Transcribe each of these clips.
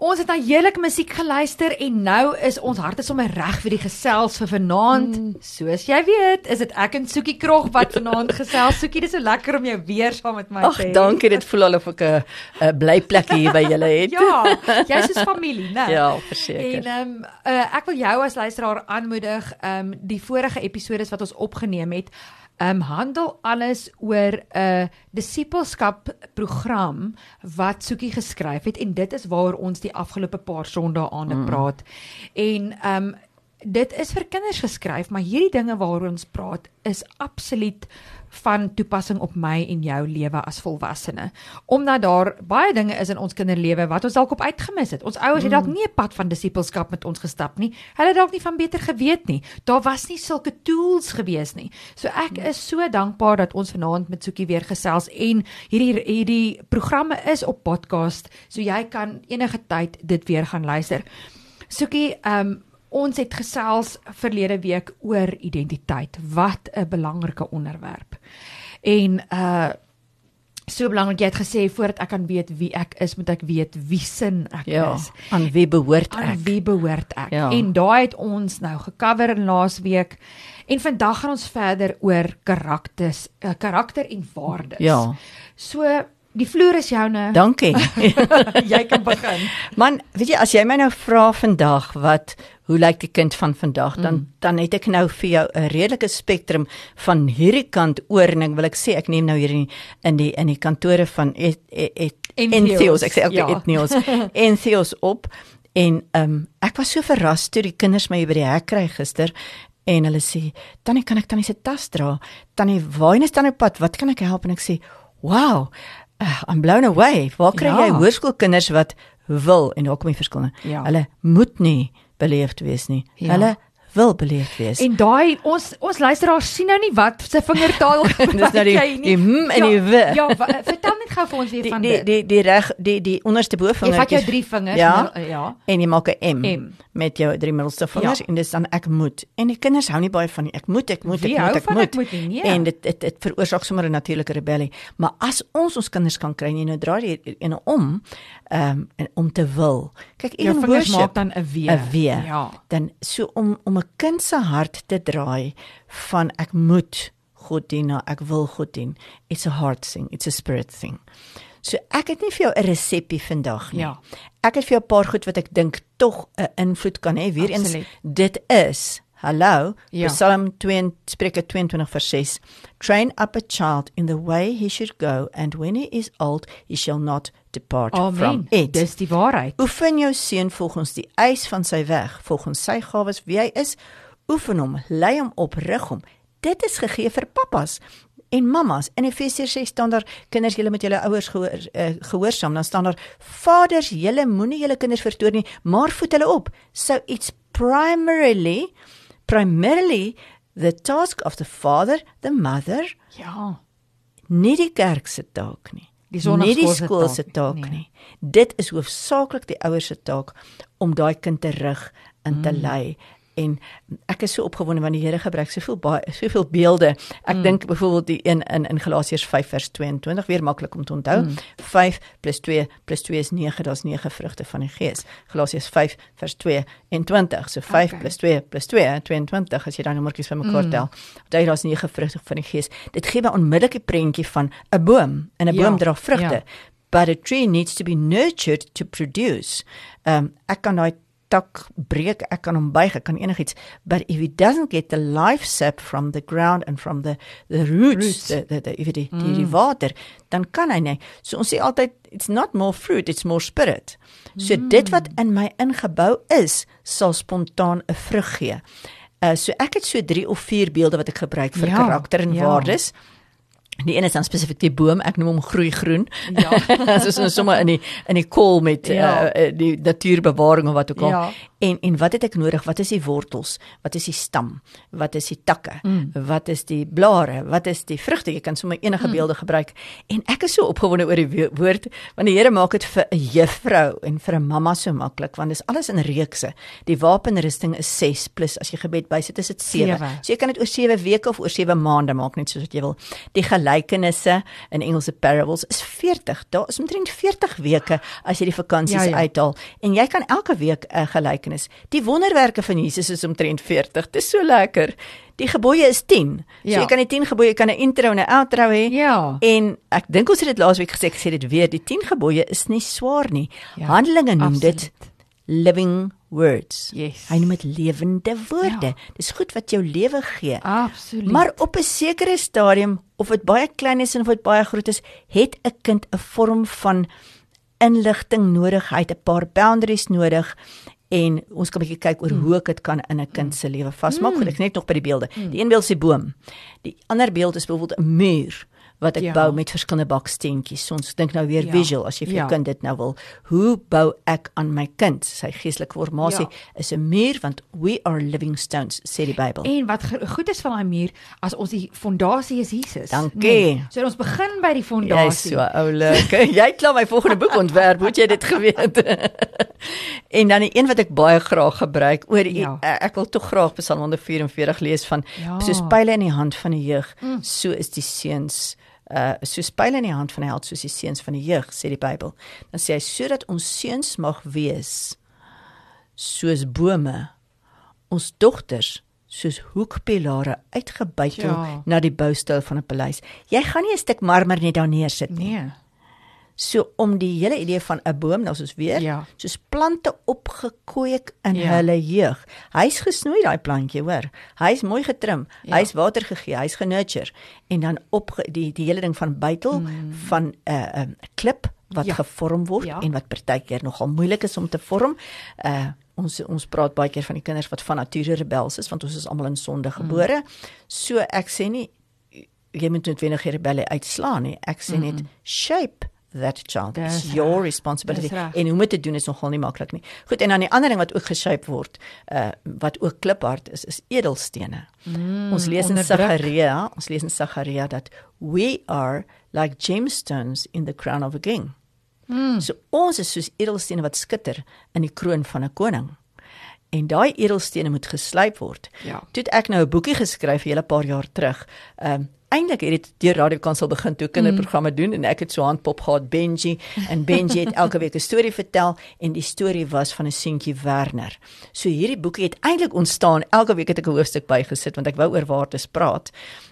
Ons het na heerlike musiek geluister en nou is ons harte sommer reg vir die gesels vir vanaand. Mm. Soos jy weet, is dit ek en Soekie Krog wat vanaand gesels. Soekie, dis so lekker om jou weer saam met my te hê. Ag, dankie. Dit voel al of ek 'n 'n blyplek hier by julle het. ja, jy's soos familie, né? Ja, verseker. En ehm um, uh, ek wil jou as luisteraar aanmoedig, ehm um, die vorige episode wat ons opgeneem het, um, handel alles oor 'n uh, disippelskap program wat Soekie geskryf het en dit is waar ons die afgelope paar sondae aan mm. praat. En um dit is vir kinders geskryf, maar hierdie dinge waaroor ons praat is absoluut van toepassing op my en jou lewe as volwassene. Omdat daar baie dinge is in ons kinderlewe wat ons dalk op uitgemis het. Ons ouers het dalk mm. nie 'n pad van disippelskap met ons gestap nie. Hulle het dalk nie van beter geweet nie. Daar was nie sulke tools gewees nie. So ek mm. is so dankbaar dat ons vanaand met Soekie weer gesels en hierdie hierdie programme is op podcast, so jy kan enige tyd dit weer gaan luister. Soekie, ehm um, Ons het gesels verlede week oor identiteit. Wat 'n belangrike onderwerp. En uh so belangrik jy het gesê voordat ek kan weet wie ek is, moet ek weet wie sin ek ja, is. Aan wie behoort ek? Aan wie behoort ek? Ja. En daai het ons nou gekover in laasweek. En vandag gaan ons verder oor karakters, uh, karakter en waardes. Ja. So Die vloer is joune. Dankie. jy kan begin. Man, weet jy as jy my nou vra vandag wat hoe lyk die kind van vandag? Dan mm. dan het ek nou vir jou 'n redelike spektrum van hierdie kant oor en ek wil ek sê ek neem nou hier in die in die, in die kantore van et, et, et, Entheos ek sê okay, ja. Entheos Entheos op en um, ek was so verras toe die kinders my by die hek kry gister en hulle sê tannie kan ek tannie se tas dra? Tannie waarheen is tannie pad? Wat kan ek help? En ek sê wow uh, I'm blown away. Waar kry ja. jy hoërskoolkinders wat wil? En daar kom die verskille ja. hulle moet nie beleefd wees nie. Ja. Hulle wil beleefd wees. En daai ons ons luisteraars sien nou nie wat se vingertaal dis nou die die hm en die w. Ja, ja vertel net gou vir ons weer van die die die die reg die die onderste bovinger. Jy vat jou drie vingers ja, nou, ja. En jy maak 'n M, M met jou drie middelste vingers ja. en dis dan ek moet. En die kinders hou nie baie van nie. Ek moet ek moet ek moet ek moet. Ek moet nie, nee. En dit dit dit veroorsaak sommer 'n natuurlike rebellie. Maar as ons ons kinders kan kry en jy nou draai die ene om, ehm um, om te wil. Kyk, jou vingers maak dan 'n W. 'n W. Ja. Dan so om om 'n kind se hart te draai van ek moet God dien, ek wil God dien. It's a heart thing, it's a spirit thing. So ek het nie vir jou 'n resepie vandag nie. Ja. Ek het vir jou 'n paar goed wat ek dink tog 'n invloed kan hê. Weerens dit is Hallo, ja. Psalm 2 Spreuke 22 vers 6. Train up a child in the way he should go and when he is old he shall not depart Amen. from it. Dis die waarheid. Oefen jou seun volgens die eis van sy weg, volgens sy gawes wie hy is. Oefen hom, lei hom op, rig hom. Dit is gegee vir pappas en mammas. In Efesiërs 6 staan daar kinders julle met julle ouers gehoor, uh, gehoorsaam. Dan staan daar vaders julle moenie julle kinders verstoor nie, maar voed hulle op. So it's primarily primarily the task of the father, the mother. Ja. Nie die kerk se taak nie. Die nie die skool se taak nie. nie. Dit is hoofsaaklik die ouers se taak om daai kind te rig en te mm. lei en ek is so opgewonde want die Here gebruik soveel baie soveel beelde. Ek mm. dink byvoorbeeld die een in in Galasiërs 5 vers 22 weer maklik om te onthou. Mm. 5 + 2 + 2 is 9, daar's 9 vrugte van die Gees. Galasiërs 5 vers 22. So 5 okay. + 2 + 2 22 as jy daai nommertjies bymekaar mm. tel. Daai daar's 9 vrugte van die Gees. Dit gee 'n onmiddellike prentjie van 'n boom en 'n boom ja. dra vrugte. Ja. But a tree needs to be nurtured to produce. Um ek kan daai tak breek, ek kan hom buig, ek kan enigiets, but if he doesn't get the life sap from the ground and from the the roots, roots. the the the if it mm. die, die mm. water, dan kan hy nie. So ons sê altyd it's not more fruit, it's more spirit. So mm. dit wat in my ingebou is, sal spontaan 'n vrug gee. Uh so ek het so 3 of 4 beelde wat ek gebruik vir ja, karakter en ja. waardes. Die een is dan spesifiek die boom, ek noem hom groei groen. Ja. Soos ons sommer in die in die kol met ja. uh, die natuurbewaring of wat ook al. Ja. En en wat het ek nodig? Wat is die wortels? Wat is die stam? Wat is die takke? Mm. Wat is die blare? Wat is die vrugte? Jy kan sommer enige mm. beelde gebruik. En ek is so opgewonde oor die woord want die Here maak dit vir 'n juffrou en vir 'n mamma so maklik want dis alles in reekse. Die wapenrusting is 6 plus as jy gebed bysit is dit 7. So jy kan dit oor 7 weke of oor 7 maande maak net soos wat jy wil. Die gelykenisse in Engelse parables is 40. Daar is omtrent 40 weke as jy die vakansies ja, ja. uithaal en jy kan elke week 'n gelykenis. Die wonderwerke van Jesus is omtrent 40. Dit is so lekker. Die gebooie is 10. So ja. jy kan die 10 gebooie kan 'n intro en 'n outro hê. Ja. En ek dink ons het dit laasweek gesê, ek sê dit weer, die 10 gebooie is nie swaar nie. Ja, Handelinge noem absoluut. dit living words. Yes. Hy noem dit lewende woorde. Ja. Dis goed wat jou lewe gee. Absoluut. Maar op 'n sekere stadium of dit baie klein is en of dit baie groot is, het 'n kind 'n vorm van inligting nodig, hy het 'n paar boundaries nodig en ons kan 'n bietjie kyk oor mm. hoe ek dit kan in 'n kind se lewe vasmaak. Mm. Ek net nog by die beelde. Mm. Die een beeld is die boom. Die ander beeld is byvoorbeeld 'n muur wat ek ja. bou met verskillende baksteentjies. So ons dink nou weer ja. visual as jy vir jou ja. kind dit nou wil. Hoe bou ek aan my kind? Sy geestelike formasie ja. is 'n muur want we are living stones sê die Bybel. En wat goed is van daai muur as ons die fondasie is Jesus. Dankie. Nee. So ons begin by die fondasie. Jy's so oulik. jy klaar my volgende boek ontwerp, moet jy dit geweet. en dan die een wat ek baie graag gebruik oor ja. ek wil tog graag Psalm 144 lees van ja. soos pile in die hand van die jeug, mm. so is die seuns uh soos pile in die hand van 'n held soos die seuns van die jeug sê die Bybel. Dan sê hy sodat ons seuns mag wees soos bome, ons dogters soos hoekpilare uitgebuitel ja. na die boustyl van 'n paleis. Jy gaan nie 'n stuk marmer net daar neersit nie. Nee. So om die hele idee van 'n boom, nou soos weer, ja. soos plante opgekweek in ja. hulle jeug. Hy's gesnoei daai plantjie, hoor. Hy's mooi getrim, ja. hy's water gegee, hy's genurture en dan op die die hele ding van buitel mm. van 'n uh, 'n um, klip wat ja. gevorm word ja. en wat partykeer nogal moeilik is om te vorm. Uh ons ons praat baie keer van die kinders wat van nature rebels is want ons is almal in sonde gebore. Mm. So ek sê nie jy moet net wenige rebelle uitslaan nie. Ek sê net mm. shape that child is your responsibility en hoe om dit te doen is nogal nie maklik nie. Goed en dan die ander ding wat ook geshape word uh wat ook kliphard is is edelstene. Mm, ons lees in Sagaria, ons lees in Sagaria dat we are like gemstones in the crown of a king. Mm. So ons is soos edelstene wat skitter in die kroon van 'n koning. En daai edelstene moet geslyp word. Ja. Toe ek nou 'n boekie geskryf 'n hele paar jaar terug. Um eintlik het dit deur Radio Kansel begin toe kinderprogramme mm. doen en ek het so handpop gehad Benji en Benji het elke week 'n storie vertel en die storie was van 'n seentjie Werner. So hierdie boekie het eintlik ontstaan. Elke week het ek 'n hoofstuk bygesit want ek wou oor waardes praat.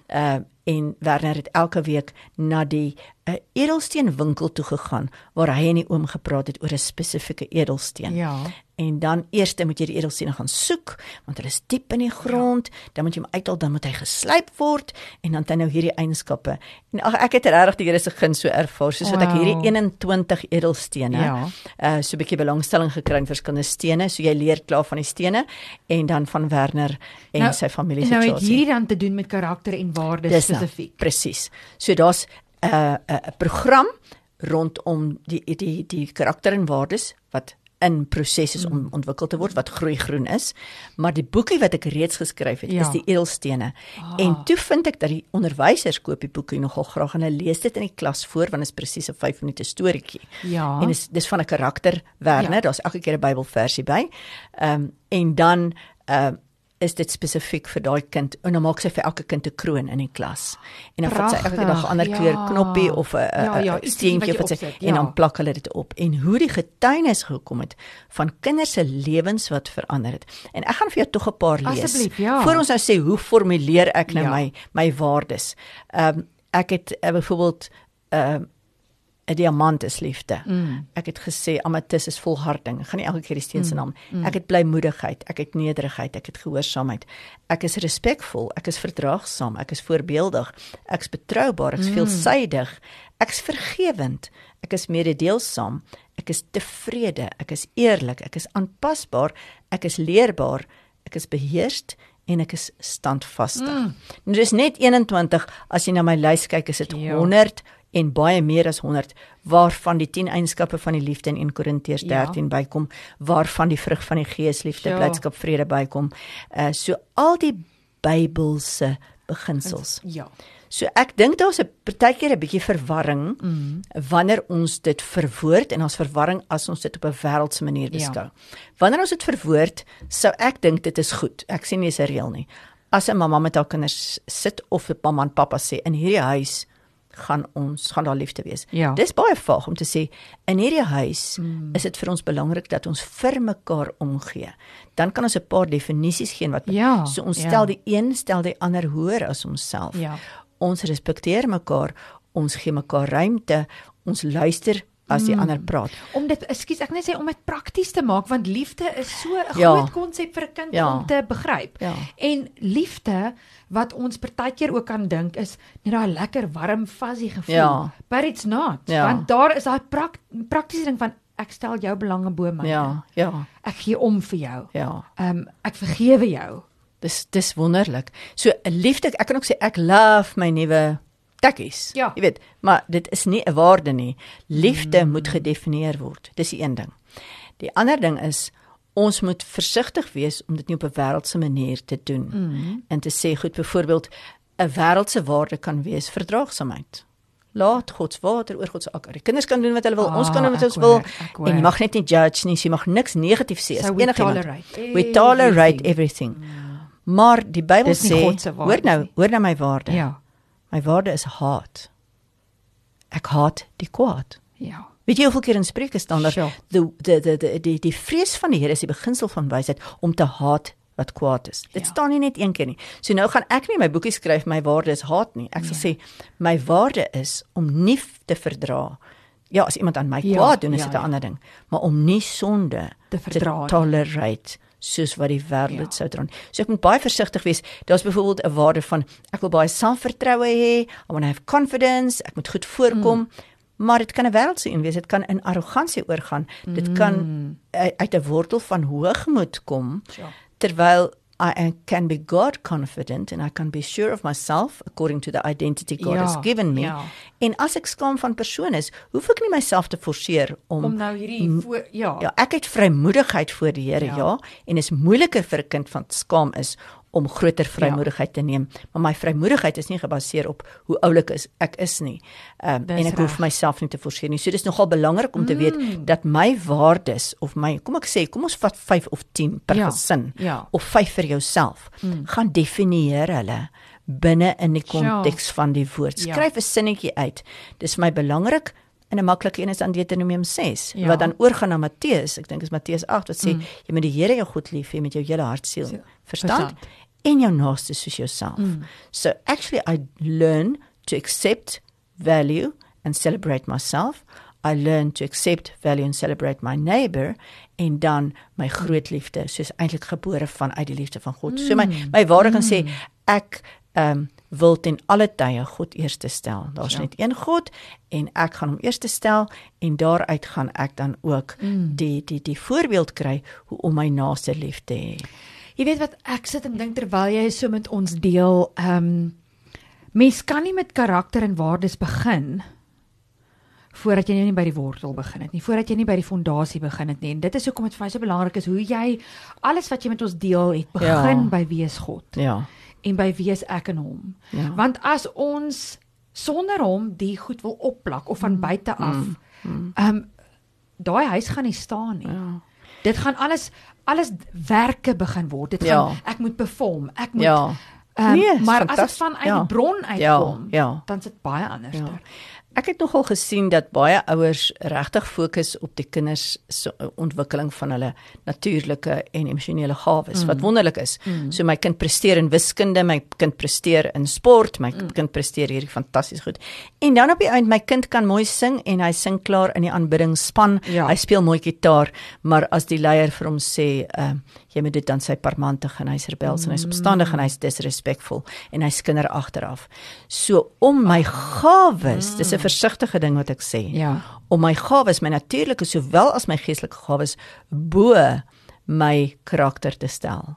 Uh en Werner het elke week na die 'n edelsteenwinkel toe gegaan waar hy en die oom gepraat het oor 'n spesifieke edelsteen. Ja en dan eers moet jy die edelstene gaan soek want hulle is diep in die grond ja. dan moet jy hom uithaal dan moet hy geslyp word en dan het hy nou hierdie eienskappe en ag ek het regtig die Here se guns so ervaar soos wat wow. ek hierdie 21 edelstene ja. uh so 'n bietjie belangstelling gekry in verskillende stene so jy leer klaar van die stene en dan van Werner en nou, sy familie se nou het hierdie dan te doen met karakter en waardes nou spesifiek nou, presies so daar's 'n uh, 'n uh, program rondom die die die karakter en waardes wat in proses is om mm. ontwikkel te word wat groei groen is. Maar die boekie wat ek reeds geskryf het, ja. is die edelstene. Ah. En toe vind ek dat die onderwysers koop die boekie nogal graag en hulle lees dit in die klas voor want dit is presies 'n 5 minute storieetjie. Ja. En dis dis van 'n karakter Werner, ja. daar's elke keer 'n Bybelversie by. Ehm um, en dan ehm uh, is dit spesifiek vir daai kind en dan maak sy vir elke kind 'n kroon in die klas. En dan vat sy elke dag 'n ander ja. kleur knoppie of 'n ja, ja, steentjie wat sy ja. en dan plak hulle dit op. En hoe die getuienis gekom het van kinders se lewens wat verander het. En ek gaan vir jou tog 'n paar lees. Asseblief, ja. Voor ons nou sê hoe formuleer ek nou ja. my my waardes. Ehm um, ek het uh, byvoorbeeld ehm uh, 'n diamant is liefde. Mm. Ek het gesê amatis is volharding. Gaan nie elke keer die steen se mm. naam. Mm. Ek het blymoedigheid, ek het nederigheid, ek het gehoorsaamheid. Ek is respekvol, ek is verdraagsaam, ek is voorbeeldig, ek is betroubaar, ek is mm. veelsuidig, ek is vergewend, ek is mededeelsaam, ek is tevrede, ek is eerlik, ek is aanpasbaar, ek is leerbaar, ek is beheerst en ek is standvastig. Mm. Nou dis net 21 as jy na my lys kyk is dit 100 ja en baie meer as 100 waarvan die 10 eienskappe van die liefde in 1 Korintiërs 13 ja. bykom waarvan die vrug van die gees liefde, ja. blydskap, vrede bykom. Uh so al die Bybelse beginsels. Ja. So ek dink daar's 'n partykeer 'n bietjie verwarring mm. wanneer ons dit verwoord en ons verwarring as ons dit op 'n wêreldse manier ja. beskou. Ja. Wanneer ons dit verwoord, sou ek dink dit is goed. Ek sien nie is 'n reël nie. As 'n mamma met haar kinders sit of 'n mamma en pappa sê in hierdie huis gaan ons gaan daar liefde wees. Ja. Dis baie vaag om te sê in hierdie huis mm. is dit vir ons belangrik dat ons vir mekaar omgee. Dan kan ons 'n paar definisies gee wat ja, so ons ja. stel die een stel die ander hoër as onsself. Ja. Ons respekteer mekaar, ons gee mekaar ruimte, ons luister as die mm. ander praat. Om dit ekskuus ek net sê om dit prakties te maak want liefde is so 'n Ja. groot konsep vir 'n kind Ja. om te begryp. Ja. En liefde wat ons partykeer ook kan dink is net daai lekker warm fuzzy gevoel. Ja. But it's not. Ja. Want daar is daai prak, praktiese ding van ek stel jou belange bo myne. Ja, ja, Ek gee om vir jou. ja. Ehm um, ek vergewe jou. Dis dis wonderlik. So liefde, ek kan ook sê ek love my nuwe tekkies. Ja. Jy weet, maar dit is nie 'n waarde nie. Liefde mm. moet gedefinieer word. Dis die een ding. Die ander ding is ons moet versigtig wees om dit nie op 'n wêreldse manier te doen Mm. en te sê goed byvoorbeeld 'n wêreldse waarde kan wees verdraagsaamheid. Laat God se water oor God se akker. Die kinders kan doen wat hulle wil, Ah, ons kan doen wat ek ons wil hoor, en jy mag net nie judge nie, jy mag niks negatief sê So we enigiemand. tolerate We tolerate everything. everything. Maar die Bybel sê, hoor nou, hoor nou my waarde. Ja. My waarde is haat. Ek haat die kwaad. Ja. Weet jy hoeveel keer in Spreuke staan daar Sure. die die die die die die vrees van die Here is die beginsel van wysheid om te haat wat kwaad is. Dit Ja. staan nie net een keer nie. So nou gaan ek nie my boekie skryf my waarde is haat nie. Ek sal Nee. sê my waarde is om nie te verdra. Ja, as iemand aan my Ja, kwaad doen, is ja, dit 'n ja. ander ding, maar om nie sonde Te verdra nie. tolerate soos wat die wêreld Ja. dit sou dra. So ek moet baie versigtig wees. Daar's byvoorbeeld 'n waarde van ek wil baie selfvertroue hê, I want to have confidence, ek moet goed voorkom. Mm. Maar dit kan 'n wêreldse een wees. Dit kan in arrogansie oorgaan. Dit kan Mm. uit uit 'n wortel van hoogmoed kom Ja. terwyl I can be God confident and I can be sure of myself according to the identity God Ja, has given me. ja. En as ek skaam van persoon is, hoef ek nie myself te forceer om Om nou hierdie voor ja. Ja, ek het vrymoedigheid voor die Here, ja. ja, en is moeiliker vir 'n kind van skaam is om groter vrymoedigheid te neem, maar my vrymoedigheid is nie gebaseer op hoe oulik is ek is nie. Ehm um, Dis en ek hoef reg. myself nie te forceer nie. So dis nogal belangrik om te Mm. weet dat my waardes of my kom ek sê, kom ons vat 5 of 10 per Ja, gesin ja. of 5 vir jouself. Mm. Gaan definieer hulle binne in die Ja. konteks van die woord. Ja. Skryf 'n sinnetjie uit. Dis my belangrik en 'n maklike een is dan Deuteronomium 6 Ja. wat dan oorgaan na Matteus. Ek dink is Matteus 8 wat sê Mm. jy moet die Here jou goed lief hê met jou hele hart, siel, Siel, verstand, verstand. en jou naaste soos jouself. Mm. So actually I learn to accept value and celebrate myself. I learn to accept value and celebrate my neighbor en dan my groot liefde soos eintlik gebore van uit die liefde van God. So my Mm. my waarde kan sê ek ehm um, wil ten alle tye God eerste stel. Daar's Ja. net een God en ek gaan hom eerste stel en daaruit gaan ek dan ook Mm. die die die voorbeeld kry hoe om my naaste lief te hê. Jy weet wat ek sit en dink terwyl jy so met ons deel, ehm um, mens kan nie met karakter en waardes begin voordat jy nie by die wortel begin het nie, voordat jy nie by die fondasie begin het nie. En dit is hoekom dit vir my so belangrik is hoe jy alles wat jy met ons deel het, begin Ja. by wie is God Ja. En by wie is ek en hom. Ja. Want as ons sonder hom die goed wil opplak of van buite af, Mm, mm. ehm um, daai huis gaan nie staan nie. Ja. Dit gaan alles alles werke begin word. Dit Ja. gaan ek moet perform. Ek moet Ja. ehm, Nee, maar as dit van uit Ja. die bron uitkom, Ja, ja. dan sit baie anders Ja. daar. Ek het nogal gesien dat baie ouers regtig fokus op die kinders se ontwikkeling van hulle natuurlike en emosionele gawes Mm. wat wonderlik is. Mm. So my kind presteer in wiskunde, my kind presteer in sport, my Mm. kind presteer hierdie fantasties goed. En dan op die eind my kind kan mooi sing en hy sing klaar in die aanbiddingsspan. Ja. Hy speel mooi gitaar, maar as die leier vir hom sê, uh, jy moet dit dan sy parmantig en hy's rebels en hy's opstandig en hy's disrespectful en hy's kinderagtig af. So om my gawes, dis 'n versigtige ding wat ek sê. Ja. Om my gawes, my natuurlike sowel as my geestelike gawes bo my karakter te stel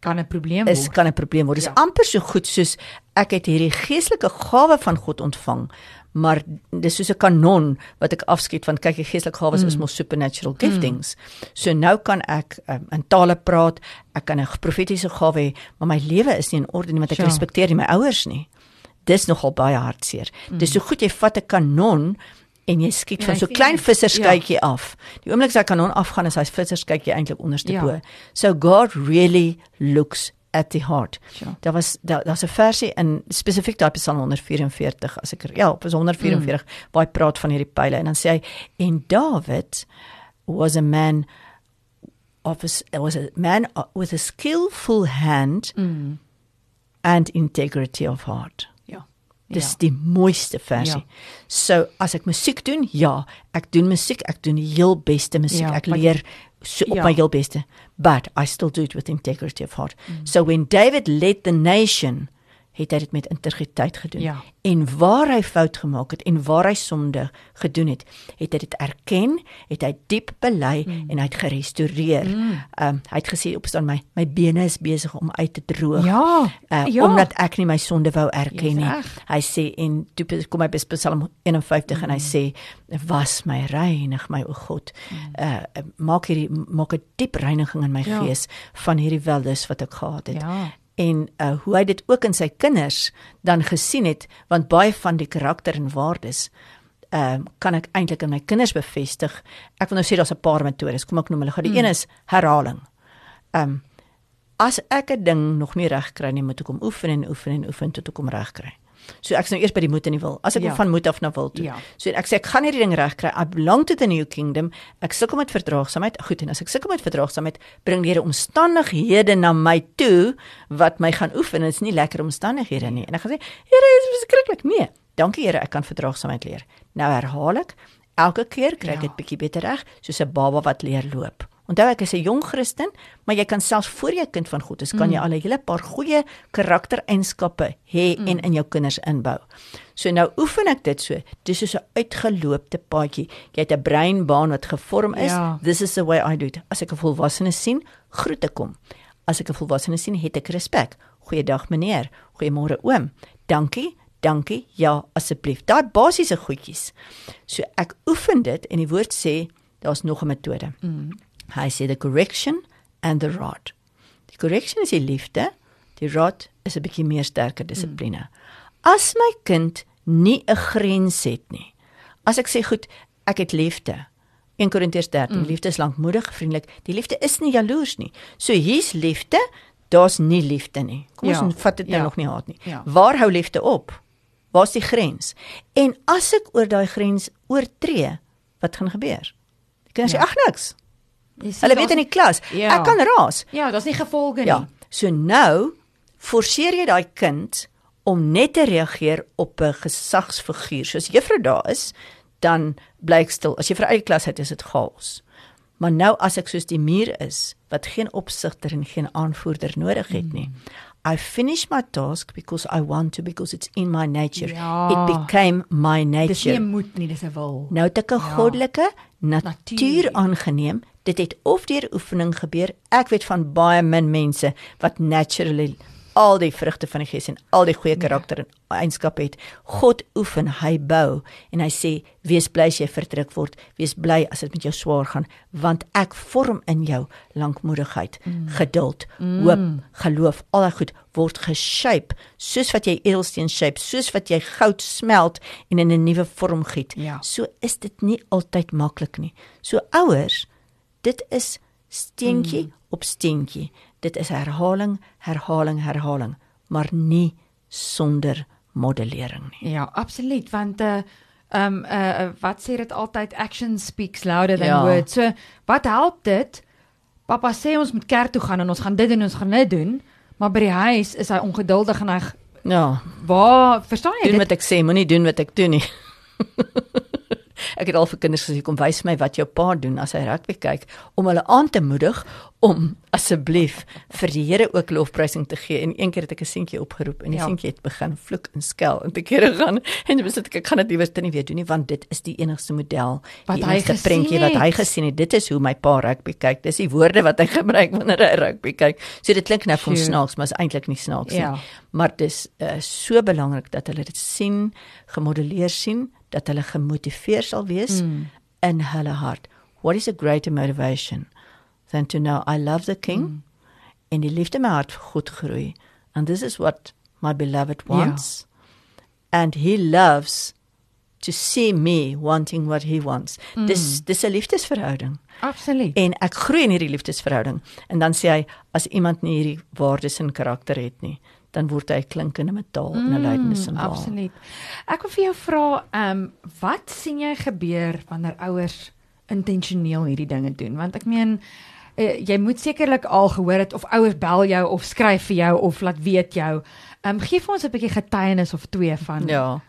Kan 'n probleem is word. kan 'n probleem word. Dis Ja. amper so goed soos ek het hierdie geestelike gawe van God ontvang, maar dis soos 'n kanon wat ek afskiet van kyk die geestelike gawes mm. is mos supernatural giftings. Mm. So nou kan ek um, in tale praat, ek kan 'n profetiese gawe hê, maar my lewe is nie in orde nie want ek Sure. respekteer nie my ouers nie. Dis nogal baie hartseer. Mm. Dis so goed jy vat 'n kanon en jy skiet van hy so klein nie. visserskytjie ja. af. Die oomblik as hy kanon afgaan is hy visserskytjie eintlik onderste Ja. bo. So God really looks at the heart. Sure. Daar was daar daar's 'n versie in spesifiek daai Psalm 144 as ek ja, op 144 mm. waar hy praat van hierdie pile en dan sê hy en David was a man of a, was a man with a skillful hand mm. and integrity of heart. Dis ja. die mooiste versie. Ja. So as ek musiek doen, ja, ek doen musiek, ek doen die heel beste musiek. Ja, ek leer so op ja. my heel beste, but I still do it with integrity of heart. Mm. So when David led the nation, het hy dit met integriteit gedoen. Ja. En waar hy fout gemaak het en waar hy sonde gedoen het, het hy dit erken, het hy diep bely mm. en hy het gerestoreer. Mm. Um hy het gesê opstaan my my bene is besig om uit te droog. Ja. Uh, ja. omdat ek nie my sonde wou erken nie. Hy sê en toe kom hy by Psalm 51 mm. en hy mm. sê was my reinig my o God. Mm. Uh maak hierdie maak 'n diep reiniging in my ja. gees van hierdie weldes wat ek gehad het. Ja en uh, hoe hy dit ook in sy kinders dan gesien het want baie van die karakter en waardes ehm uh, kan ek eintlik in my kinders bevestig. Ek wil nou sê daar's 'n paar metodes. Kom ek noem hulle. Die hmm. een is herhaling. Ehm um, as ek 'n ding nog nie reg kry nie, moet ek hom oefen en oefen en oefen tot ek hom reg kry. So ek's nou eers by die moed en die wil. As ek ja. van moed af na wil toe. Ja. So ek sê ek gaan hierdie ding regkry. I belong to the new kingdom. Ek sukkel met verdraagsaamheid. Goed en as ek sukkel met verdraagsaamheid, bring die Here omstandighede na my toe wat my gaan oefen. Dit is nie lekker omstandighede nie. En ek gaan sê, Here, dit is verskriklik. Nee. Dankie Here, ek kan verdraagsaamheid leer. Nou herhaal ek. Elke keer kry ek dit ja. bietjie beter reg, soos 'n baba wat leer loop. Onthou ek is 'n jong Christen, maar jy kan selfs voor jy kind van God is, kan jy mm. al 'n hele paar goeie karaktereienskappe hê mm. en in jou kinders inbou. So nou oefen ek dit so. Dis soos 'n uitgeloopte paadjie. Jy het 'n breinbaan wat gevorm is. Ja. This is the way I do it. As ek 'n volwassene sien, groet ek hom. As ek 'n volwassene sien, het ek respek. Goeiedag meneer. Goeiemôre oom. Dankie. Dankie. Ja, asseblief. Daai basiese goedjies. So ek oefen dit en die woord sê daar's nog 'n metode. Mm. Hy sê the correction and the rod. Die correction is die liefde, die rod is 'n bietjie meer sterker dissipline. Mm. As my kind nie 'n grens het nie. As ek sê goed, ek het liefde. 1 Korintiërs 13, mm. liefde is lankmoedig, vriendelik. Die liefde is nie jaloers nie. So hier's liefde, daar's nie liefde nie. Kom ons ja. vat dit nou ja. nog nie haat nie. Ja. Waar hou liefde op? Waar's die grens? En as ek oor daai grens oortree, wat gaan gebeur? Kan sê ja. ag niks. Hulle weet in die klas, ja. ek kan raas. Ja, daar's nie gevolge nie. Ja. So nou forceer jy daai kind om net te reageer op 'n gesagsfiguur. So as juffrou daar is, dan bly ek stil. As jy vir eie klas het, is dit chaos. Maar nou as ek soos die muur is wat geen opsigter en geen aanvoerder nodig het nie. Mm. I finish my task because I want to because it's in my nature. Ja. It became my nature. Dis nie moet nie, dis 'n wil. Nou het ek 'n ja. goddelike natuur aangeneem dit het of deur oefening gebeur. Ek weet van baie min mense wat naturally al die vrugte van die gees en al die goeie ja. karakter en eienskappe het. God oefen, hy bou en hy sê wees bly as jy verdruk word, wees bly as dit met jou swaar gaan, want ek vorm in jou lankmoedigheid, mm. geduld, mm. hoop, geloof, al daai goed word geshape soos wat jy edelsteen shape, soos wat jy goud smelt en in 'n nuwe vorm giet. Ja. So is dit nie altyd maklik nie. So ouers dit is steentjie mm. op steentjie. Dit is herhaling, herhaling, herhaling, maar nie sonder modellering nie. Ja, absoluut, want uh ehm um, uh wat sê dit altyd action speaks louder than ja. words. So wat help dit? Pappa sê ons moet kerk toe gaan en ons gaan dit en ons gaan dit doen, maar by die huis is hy ongeduldig en hy Ja. Waar verstaan jy doen dit? Doen wat ek sê, moenie doen wat ek doen nie. Ek het al vir kinders gesê kom wys my wat jou pa doen as hy rugby kyk om hulle aan te moedig om asseblief vir die Here ook lofprysing te gee. En een keer het ek 'n seentjie opgeroep en die ja. seentjie het begin vloek en skel en te kere gaan en besluit ek gaan dit liewer nie weer doen nie want dit is die enigste model wat hy geprentjie wat hy gesien het. Dit is hoe my pa rugby kyk. Dis die woorde wat hy gebruik wanneer hy rugby kyk. So dit klink nou vir snaaks, maar is eintlik nie snaaks ja. nie. Maar dis uh, so belangrik dat hulle dit sien, gemodelleer sien dat hulle gemotiveer sal wees mm. in hulle hart. What is a greater motivation than to know I love the king mm. en die liefde my hart goed groei and this is what my beloved wants yeah. and he loves to see me wanting what he wants. Mm. Dis dis 'n liefdesverhouding. Absoluut. En ek groei in hierdie liefdesverhouding en dan sê hy as iemand nie hierdie waardes en karakter het nie, dan word hy klinkende metaal mm, en 'n lydende simbool. Absoluut. Ek wil vir jou vra, ehm um, wat sien jy gebeur wanneer ouers intentioneel hierdie dinge doen? Want ek meen uh, jy moet sekerlik al gehoor het of ouers bel jou of skryf vir jou of laat weet jou. Ehm um, gee vir ons 'n bietjie getuienis of twee van. Ja.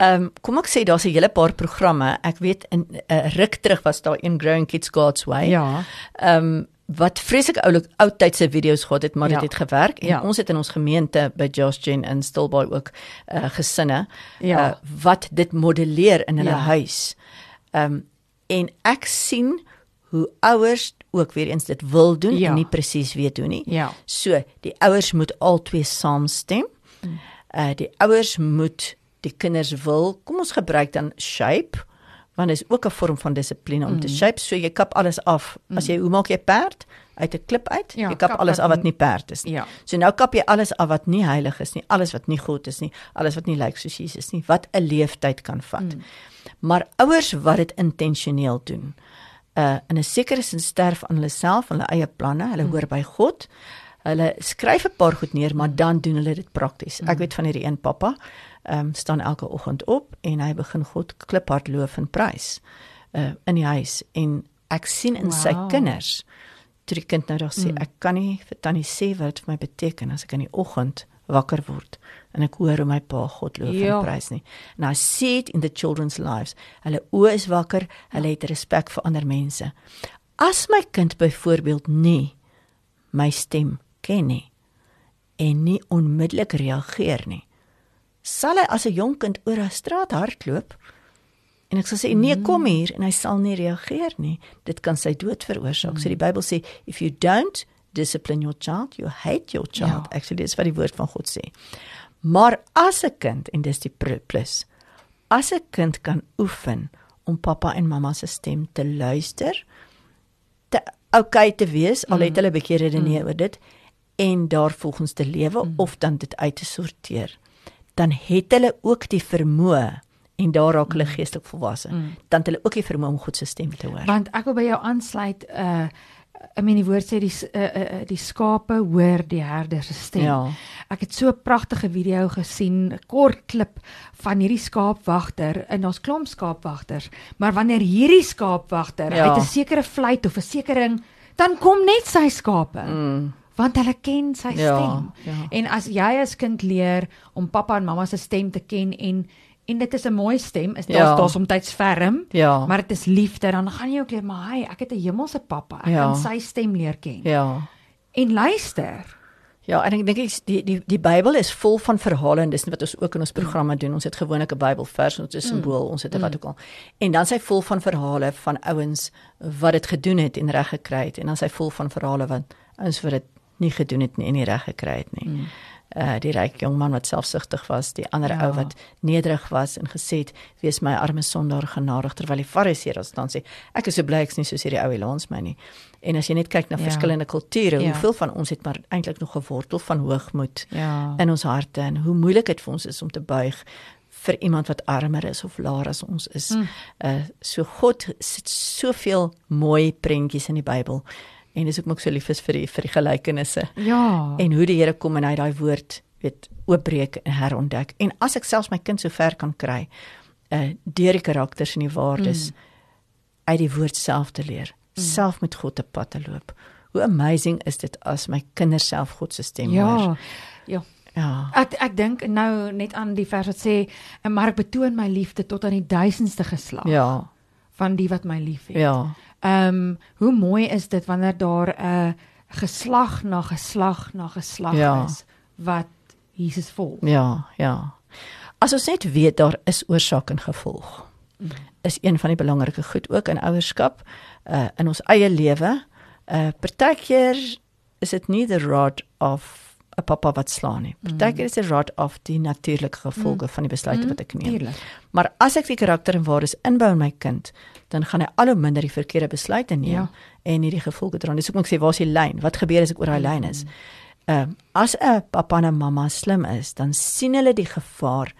Ehm um, kom ek sê daar's 'n hele paar programme. Ek weet in 'n uh, ruk terug was daar een Growing Kids God's Way. Ja. Ehm um, wat vreeslik oulik ou tydse video's gehad het, maar dit ja. het gewerk en ja. ons het in ons gemeente by Josh Gen in Stilbaai ook uh, gesinne ja. uh, wat dit modelleer in hulle ja. huis. Ehm um, en ek sien hoe ouers ook weer eens dit wil doen ja. en nie presies weet hoe nie. Ja. So, die ouers moet albei saamstem. Mm. Uh die ouers moet die kinders wil, kom ons gebruik dan shape want is ook 'n vorm van dissipline om mm. te shape. So jy kap alles af. Mm. As jy hoe maak jy perd uit 'n klip uit? Ja, jy kap, kap alles af wat nie perd is nie. Ja. So nou kap jy alles af wat nie heilig is nie, alles wat nie God is nie, alles wat nie lyk soos Jesus nie, wat 'n leeftyd kan vat. Mm. Maar ouers wat dit intentioneel doen uh in 'n sekere sin sterf aan hulle self, hulle eie planne, hulle mm. hoor by God. Hulle skryf 'n paar goed neer, maar dan doen hulle dit prakties. Mm. Ek weet van hierdie een pappa, ehm um, staan elke oggend op en hy begin God kliphard loof en prys uh in die huis en ek sien in wow. sy kinders toe die kind nou daar sê mm. ek kan nie vir tannie sê wat dit vir my beteken as ek in die oggend wakker word en ek hoor hoe my pa God loof ja. en prys nie. And I see it in the children's lives. Hulle oë is wakker, hulle het respek vir ander mense. As my kind byvoorbeeld nie my stem ken nie en nie onmiddellik reageer nie, sal hy as 'n jonk kind oor 'n straat hardloop en ek sal sê nee kom mm. hier en hy sal nie reageer nie. Dit kan sy dood veroorsaak. Mm. So die Bybel sê if you don't discipline your child, you hate your child. Ja. Actually, dis wat die woord van God sê. Maar as 'n kind en dis die plus, as 'n kind kan oefen om pappa en mamma se stem te luister, te okay te wees, al het mm. hulle 'n bietjie redeneer mm. oor dit en daar volgens te lewe mm. of dan dit uit te sorteer, dan het hulle ook die vermoë en daar raak hulle mm. geestelik volwasse. Mm. Dan het hulle ook die vermoë om God se stem te hoor. Want ek wil by jou aansluit uh I mean die woord sê die uh, uh, die skape hoor die herder se stem. Ja. Ek het so 'n pragtige video gesien, 'n kort klip van hierdie skaapwagter en daar's klomp skaapwagters, maar wanneer hierdie skaapwagter ja. uit 'n sekere fluit of 'n sekering dan kom net sy skape. Mm. Want hulle ken sy ja, stem. Ja, ja. En as jy as kind leer om pappa en mamma se stem te ken en en dit is 'n mooi stem is daar's ja. daar's omtyds ferm ja. maar dit is liefde dan gaan jy ook leer maar hy ek het 'n hemelse pappa ek ja. kan sy stem leer ken ja en luister ja en ek dink die die die Bybel is vol van verhale en dis wat ons ook in ons programme doen ons het gewoonlik 'n Bybelvers ons het 'n simbool ons het 'n wat mm. ook al en dan sy vol van verhale van ouens wat dit gedoen het en reg gekry het en dan sy vol van verhale wat ouens wat dit nie gedoen het nie en nie reg gekry het nie mm uh die ryk jong man wat selfsugtig was, die ander ja. ou wat nederig was en gesê het wees my arme sondaar genadig terwyl die fariseërs staan sê ek is so bly ek's nie soos hierdie ou Elans my nie. En as jy net kyk na ja. verskillende kulture, ja. hoeveel van ons het maar eintlik nog 'n wortel van hoogmoed ja. in ons harte en hoe moeilik dit vir ons is om te buig vir iemand wat armer is of laer as ons is. Mm. Uh so God sit soveel mooi prentjies in die Bybel en dis hoekom ek so lief is vir die vir die gelykenisse. Ja. En hoe die Here kom en hy daai woord weet oopbreek en herontdek. En as ek selfs my kind so ver kan kry, uh deur die karakters en die waardes mm. uit die woord self te leer, mm. self met God te pad te loop. Hoe amazing is dit as my kinders self God se stem ja. hoor. Ja. Ja. Ek ek dink nou net aan die vers wat sê, "En maar ek betoon my liefde tot aan die duisendste geslag." Ja. Van die wat my liefhet. Ja. Ehm um, hoe mooi is dit wanneer daar 'n uh, geslag na geslag na geslag ja. is wat Jesus volg. Ja, ja. As ons net weet daar is oorsaak en gevolg. Mm. Is een van die belangrike goed ook in ouerskap uh in ons eie lewe. Uh partykeer is dit nie the rod of 'n pappa wat slaan nie. Partykeer is dit rod of die natuurlike gevolge mm. van die besluite mm. wat ek neem. Tuurlik. Maar as ek die karakter en waardes inbou in my kind, dan gaan hy al hoe minder die verkeerde besluite neem ja. en hierdie gevolge dra. Dis hoekom ek sê waar is die lyn? Wat gebeur as ek oor daai lyn is? Ehm uh, as 'n pappa en 'n mamma slim is, dan sien hulle die gevaar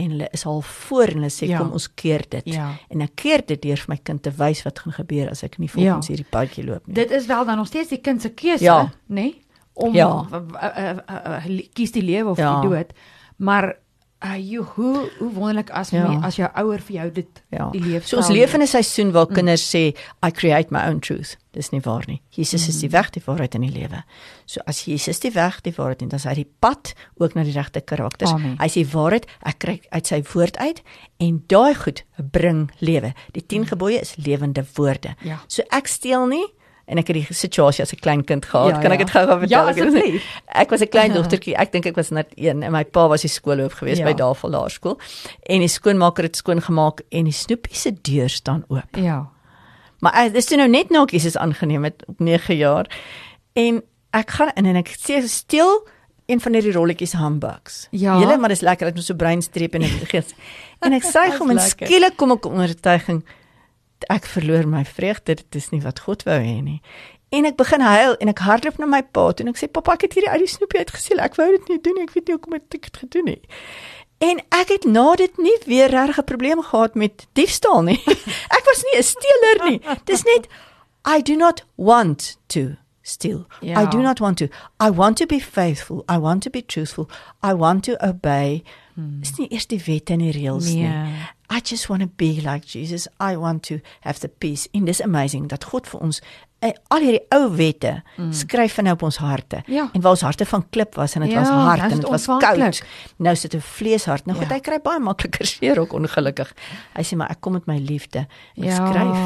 en hulle is al voor en hulle sê Ja. kom ons keer dit. Ja. En ek keer dit deur vir my kind te wys wat gaan gebeur as ek nie volgens Ja. hierdie padjie loop nie. Dit is wel dan nog steeds die kind se keuse, Ja. nê? Nee? Om Ja. w- w- uh, uh, uh, kies die lewe of Ja. die dood. Maar uh, jy hoe hoe wonderlik as Ja. my, as jou ouer vir jou dit Ja. die lewe So ons leef in 'n seisoen waar kinders sê I create my own truth. Dis nie waar nie. Jesus is die weg, die waarheid en die lewe. So as Jesus die weg, die waarheid en dan is hy die pad ook na die regte karakters. Amen. Hy sê waarheid, ek kry uit sy woord uit en daai goed bring lewe. Die 10 gebooie is lewende woorde. Ja. So ek steel nie en ek het die situasie as 'n klein kind gehad. Ja, kan ek ja. dit gou-gou vertel? Ja, Ek asseblief. Ek was 'n klein dogtertjie. Ek dink ek was net 1 en my pa was die skoolhoof geweest Ja. by Davel Laerskool en die skoonmaker het skoon gemaak en die snoepie se deur staan oop. Ja. Maar ek dis toe nou net na Jesus aangeneem het op 9 jaar. En ek gaan in en ek sê steel een van hierdie rolletjies hamburgers. Ja. Julle maar dis lekker ek moet so breinstreep en ek gees. En ek sê hom en skielik kom ek onder oortuiging ek verloor my vreugde. Dit is nie wat God wou hê nie. En ek begin huil en ek hardloop na my pa toe en ek sê pappa ek het hierdie uit die snoepie uitgesteel. Ek wou dit nie doen nie. Ek weet nie hoekom ek dit gedoen het. En ek het na dit nie weer regtig 'n probleem gehad met diefstal nie. ek was nie 'n steeler nie. Dis net I do not want to steal. Ja. I do not want to. I want to be faithful. I want to be truthful. I want to obey. Hmm. Dis nie eers die wette en die reëls Nee. nie. I just want to be like Jesus. I want to have the peace. In this amazing dat God vir ons eh, al hierdie ou wette mm. skryf nou op ons harte. Ja. En waar ons harte van klip was en dit Ja, was hard en dit was koud. Nou sit 'n vleeshart. Nou Ja. goed, hy kry baie makliker seer ook ongelukkig. Hy sê maar ek kom met my liefde. Ek Ja. skryf.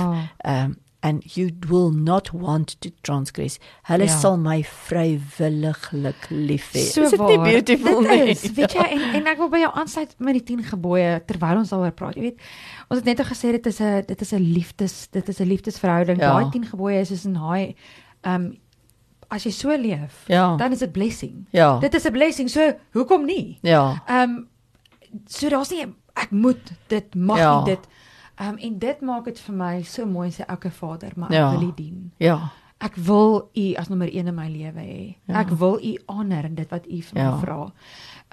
Um and you will not want to transgress. Hulle Ja. sal my vrywilliglik lief hê. So is dit nie beautiful dit nie? Is, weet jy en en ek wil by jou aansluit met die 10 gebooie terwyl ons daaroor praat. Jy weet, ons het net al gesê dit is 'n dit is 'n liefdes dit is 'n liefdesverhouding. Ja. Daai 10 gebooie is soos 'n haai ehm as jy so leef, Ja. dan is dit blessing. Ja. Dit is 'n blessing. So hoekom nie? Ja. Ehm so daar's nie ek moet dit mag Ja. nie dit ehm en dit maak dit vir my so mooi sê elke vader, maar Ja. ek wil U dien. Ja. Ek wil U as nommer 1 in my lewe hê. Ja. Ek wil U honor in dit wat U vir my Ja. vra.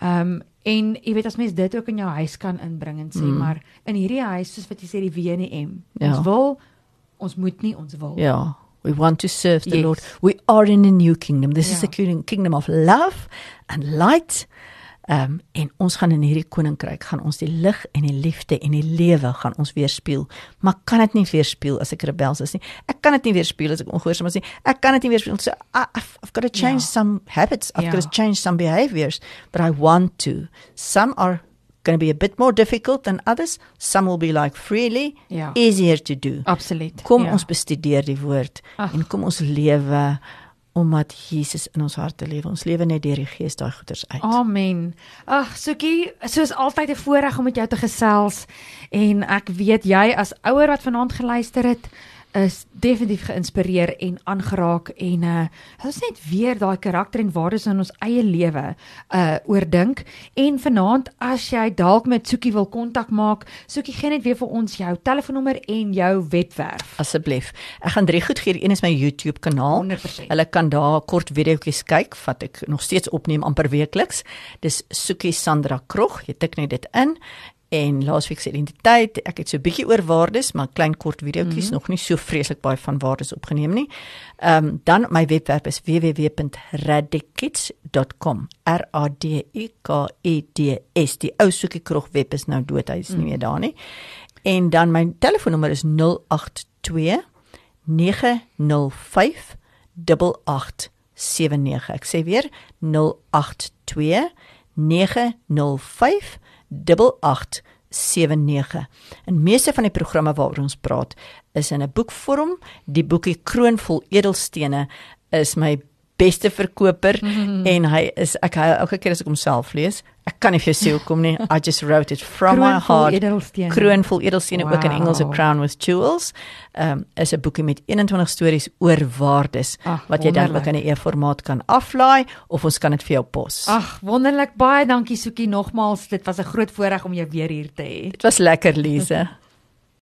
Ehm en jy weet as mens dit ook in jou huis kan inbring en sê Mm. maar in hierdie huis soos wat jy sê die W en die M. Ja. Ons wil ons moet nie ons wil. Ja. We want to serve the Yes. Lord. We are in a new kingdom. This is Ja. the king- kingdom of love and light. Um en ons gaan in hierdie koninkryk gaan ons die lig en die liefde en die lewe gaan ons weerspieël. Maar kan dit nie weerspieël as ek rebels is nie. Ek kan dit nie weerspieël as ek ongehoorsaam is nie. Ek kan dit nie weerspieël so I, I've, I've got to change Ja. some habits. I've Ja. got to change some behaviors, but I want to. Some are going to be a bit more difficult than others. Some will be like freely Ja. easier to do. Absoluut. Kom ja. ons bestudeer die woord Ag. en kom ons lewe omdat Jesus in ons harte lewe. Ons lewe net deur die Gees daai goeders uit. Amen. Ag, Sukie, soos altyd 'n voorreg om met jou te gesels en ek weet jy as ouer wat vanaand geluister het, is definitief geïnspireer en aangeraak en uh ons net weer daai karakter en waardes in ons eie lewe uh oordink en vanaand as jy dalk met Sukie wil kontak maak, Sukie gee net weer vir ons jou telefoonnommer en jou webwerf. Asseblief. Ek gaan drie goed gee. Een is my YouTube kanaal. 100%. Hulle kan daar kort videoetjies kyk wat ek nog steeds opneem amper weekliks. Dis Sukie Sandra Krog. Jy tik net dit in en laasweek se identiteit. Ek het so 'n bietjie oor waardes, maar klein kort videoetjies, mm -hmm. nog nie so vreeslik baie van waardes opgeneem nie. Ehm um, dan my webwerf is www.radikits.com. R A D I K E D S. Die ou Sukie Krog web is nou dood. Hy is nie meer daar nie. En dan my telefoonnommer is 082 905 8879. Ek sê weer 082 905 8879. En meeste van die programme waaroor ons praat is in 'n boekvorm. Die boekie Kroonvol Edelstene is my beste verkoper mm -hmm. en hy is ek hy, elke keer as ek hom self lees, ek kan nie vir jou sê hoekom nie. I just wrote it from my Kroonvol heart. edelstene. Kroonvol edelstene wow. ook in Engels 'n crown with jewels. Ehm um, is 'n boekie met 21 stories oor waardes Ag, wat jy dan ook in 'n e-formaat kan aflaai of ons kan dit vir jou pos. Ag, wonderlik. Baie dankie Sukie nogmaals. Dit was 'n groot voorreg om jou weer hier te hê. Dit was lekker, Lize.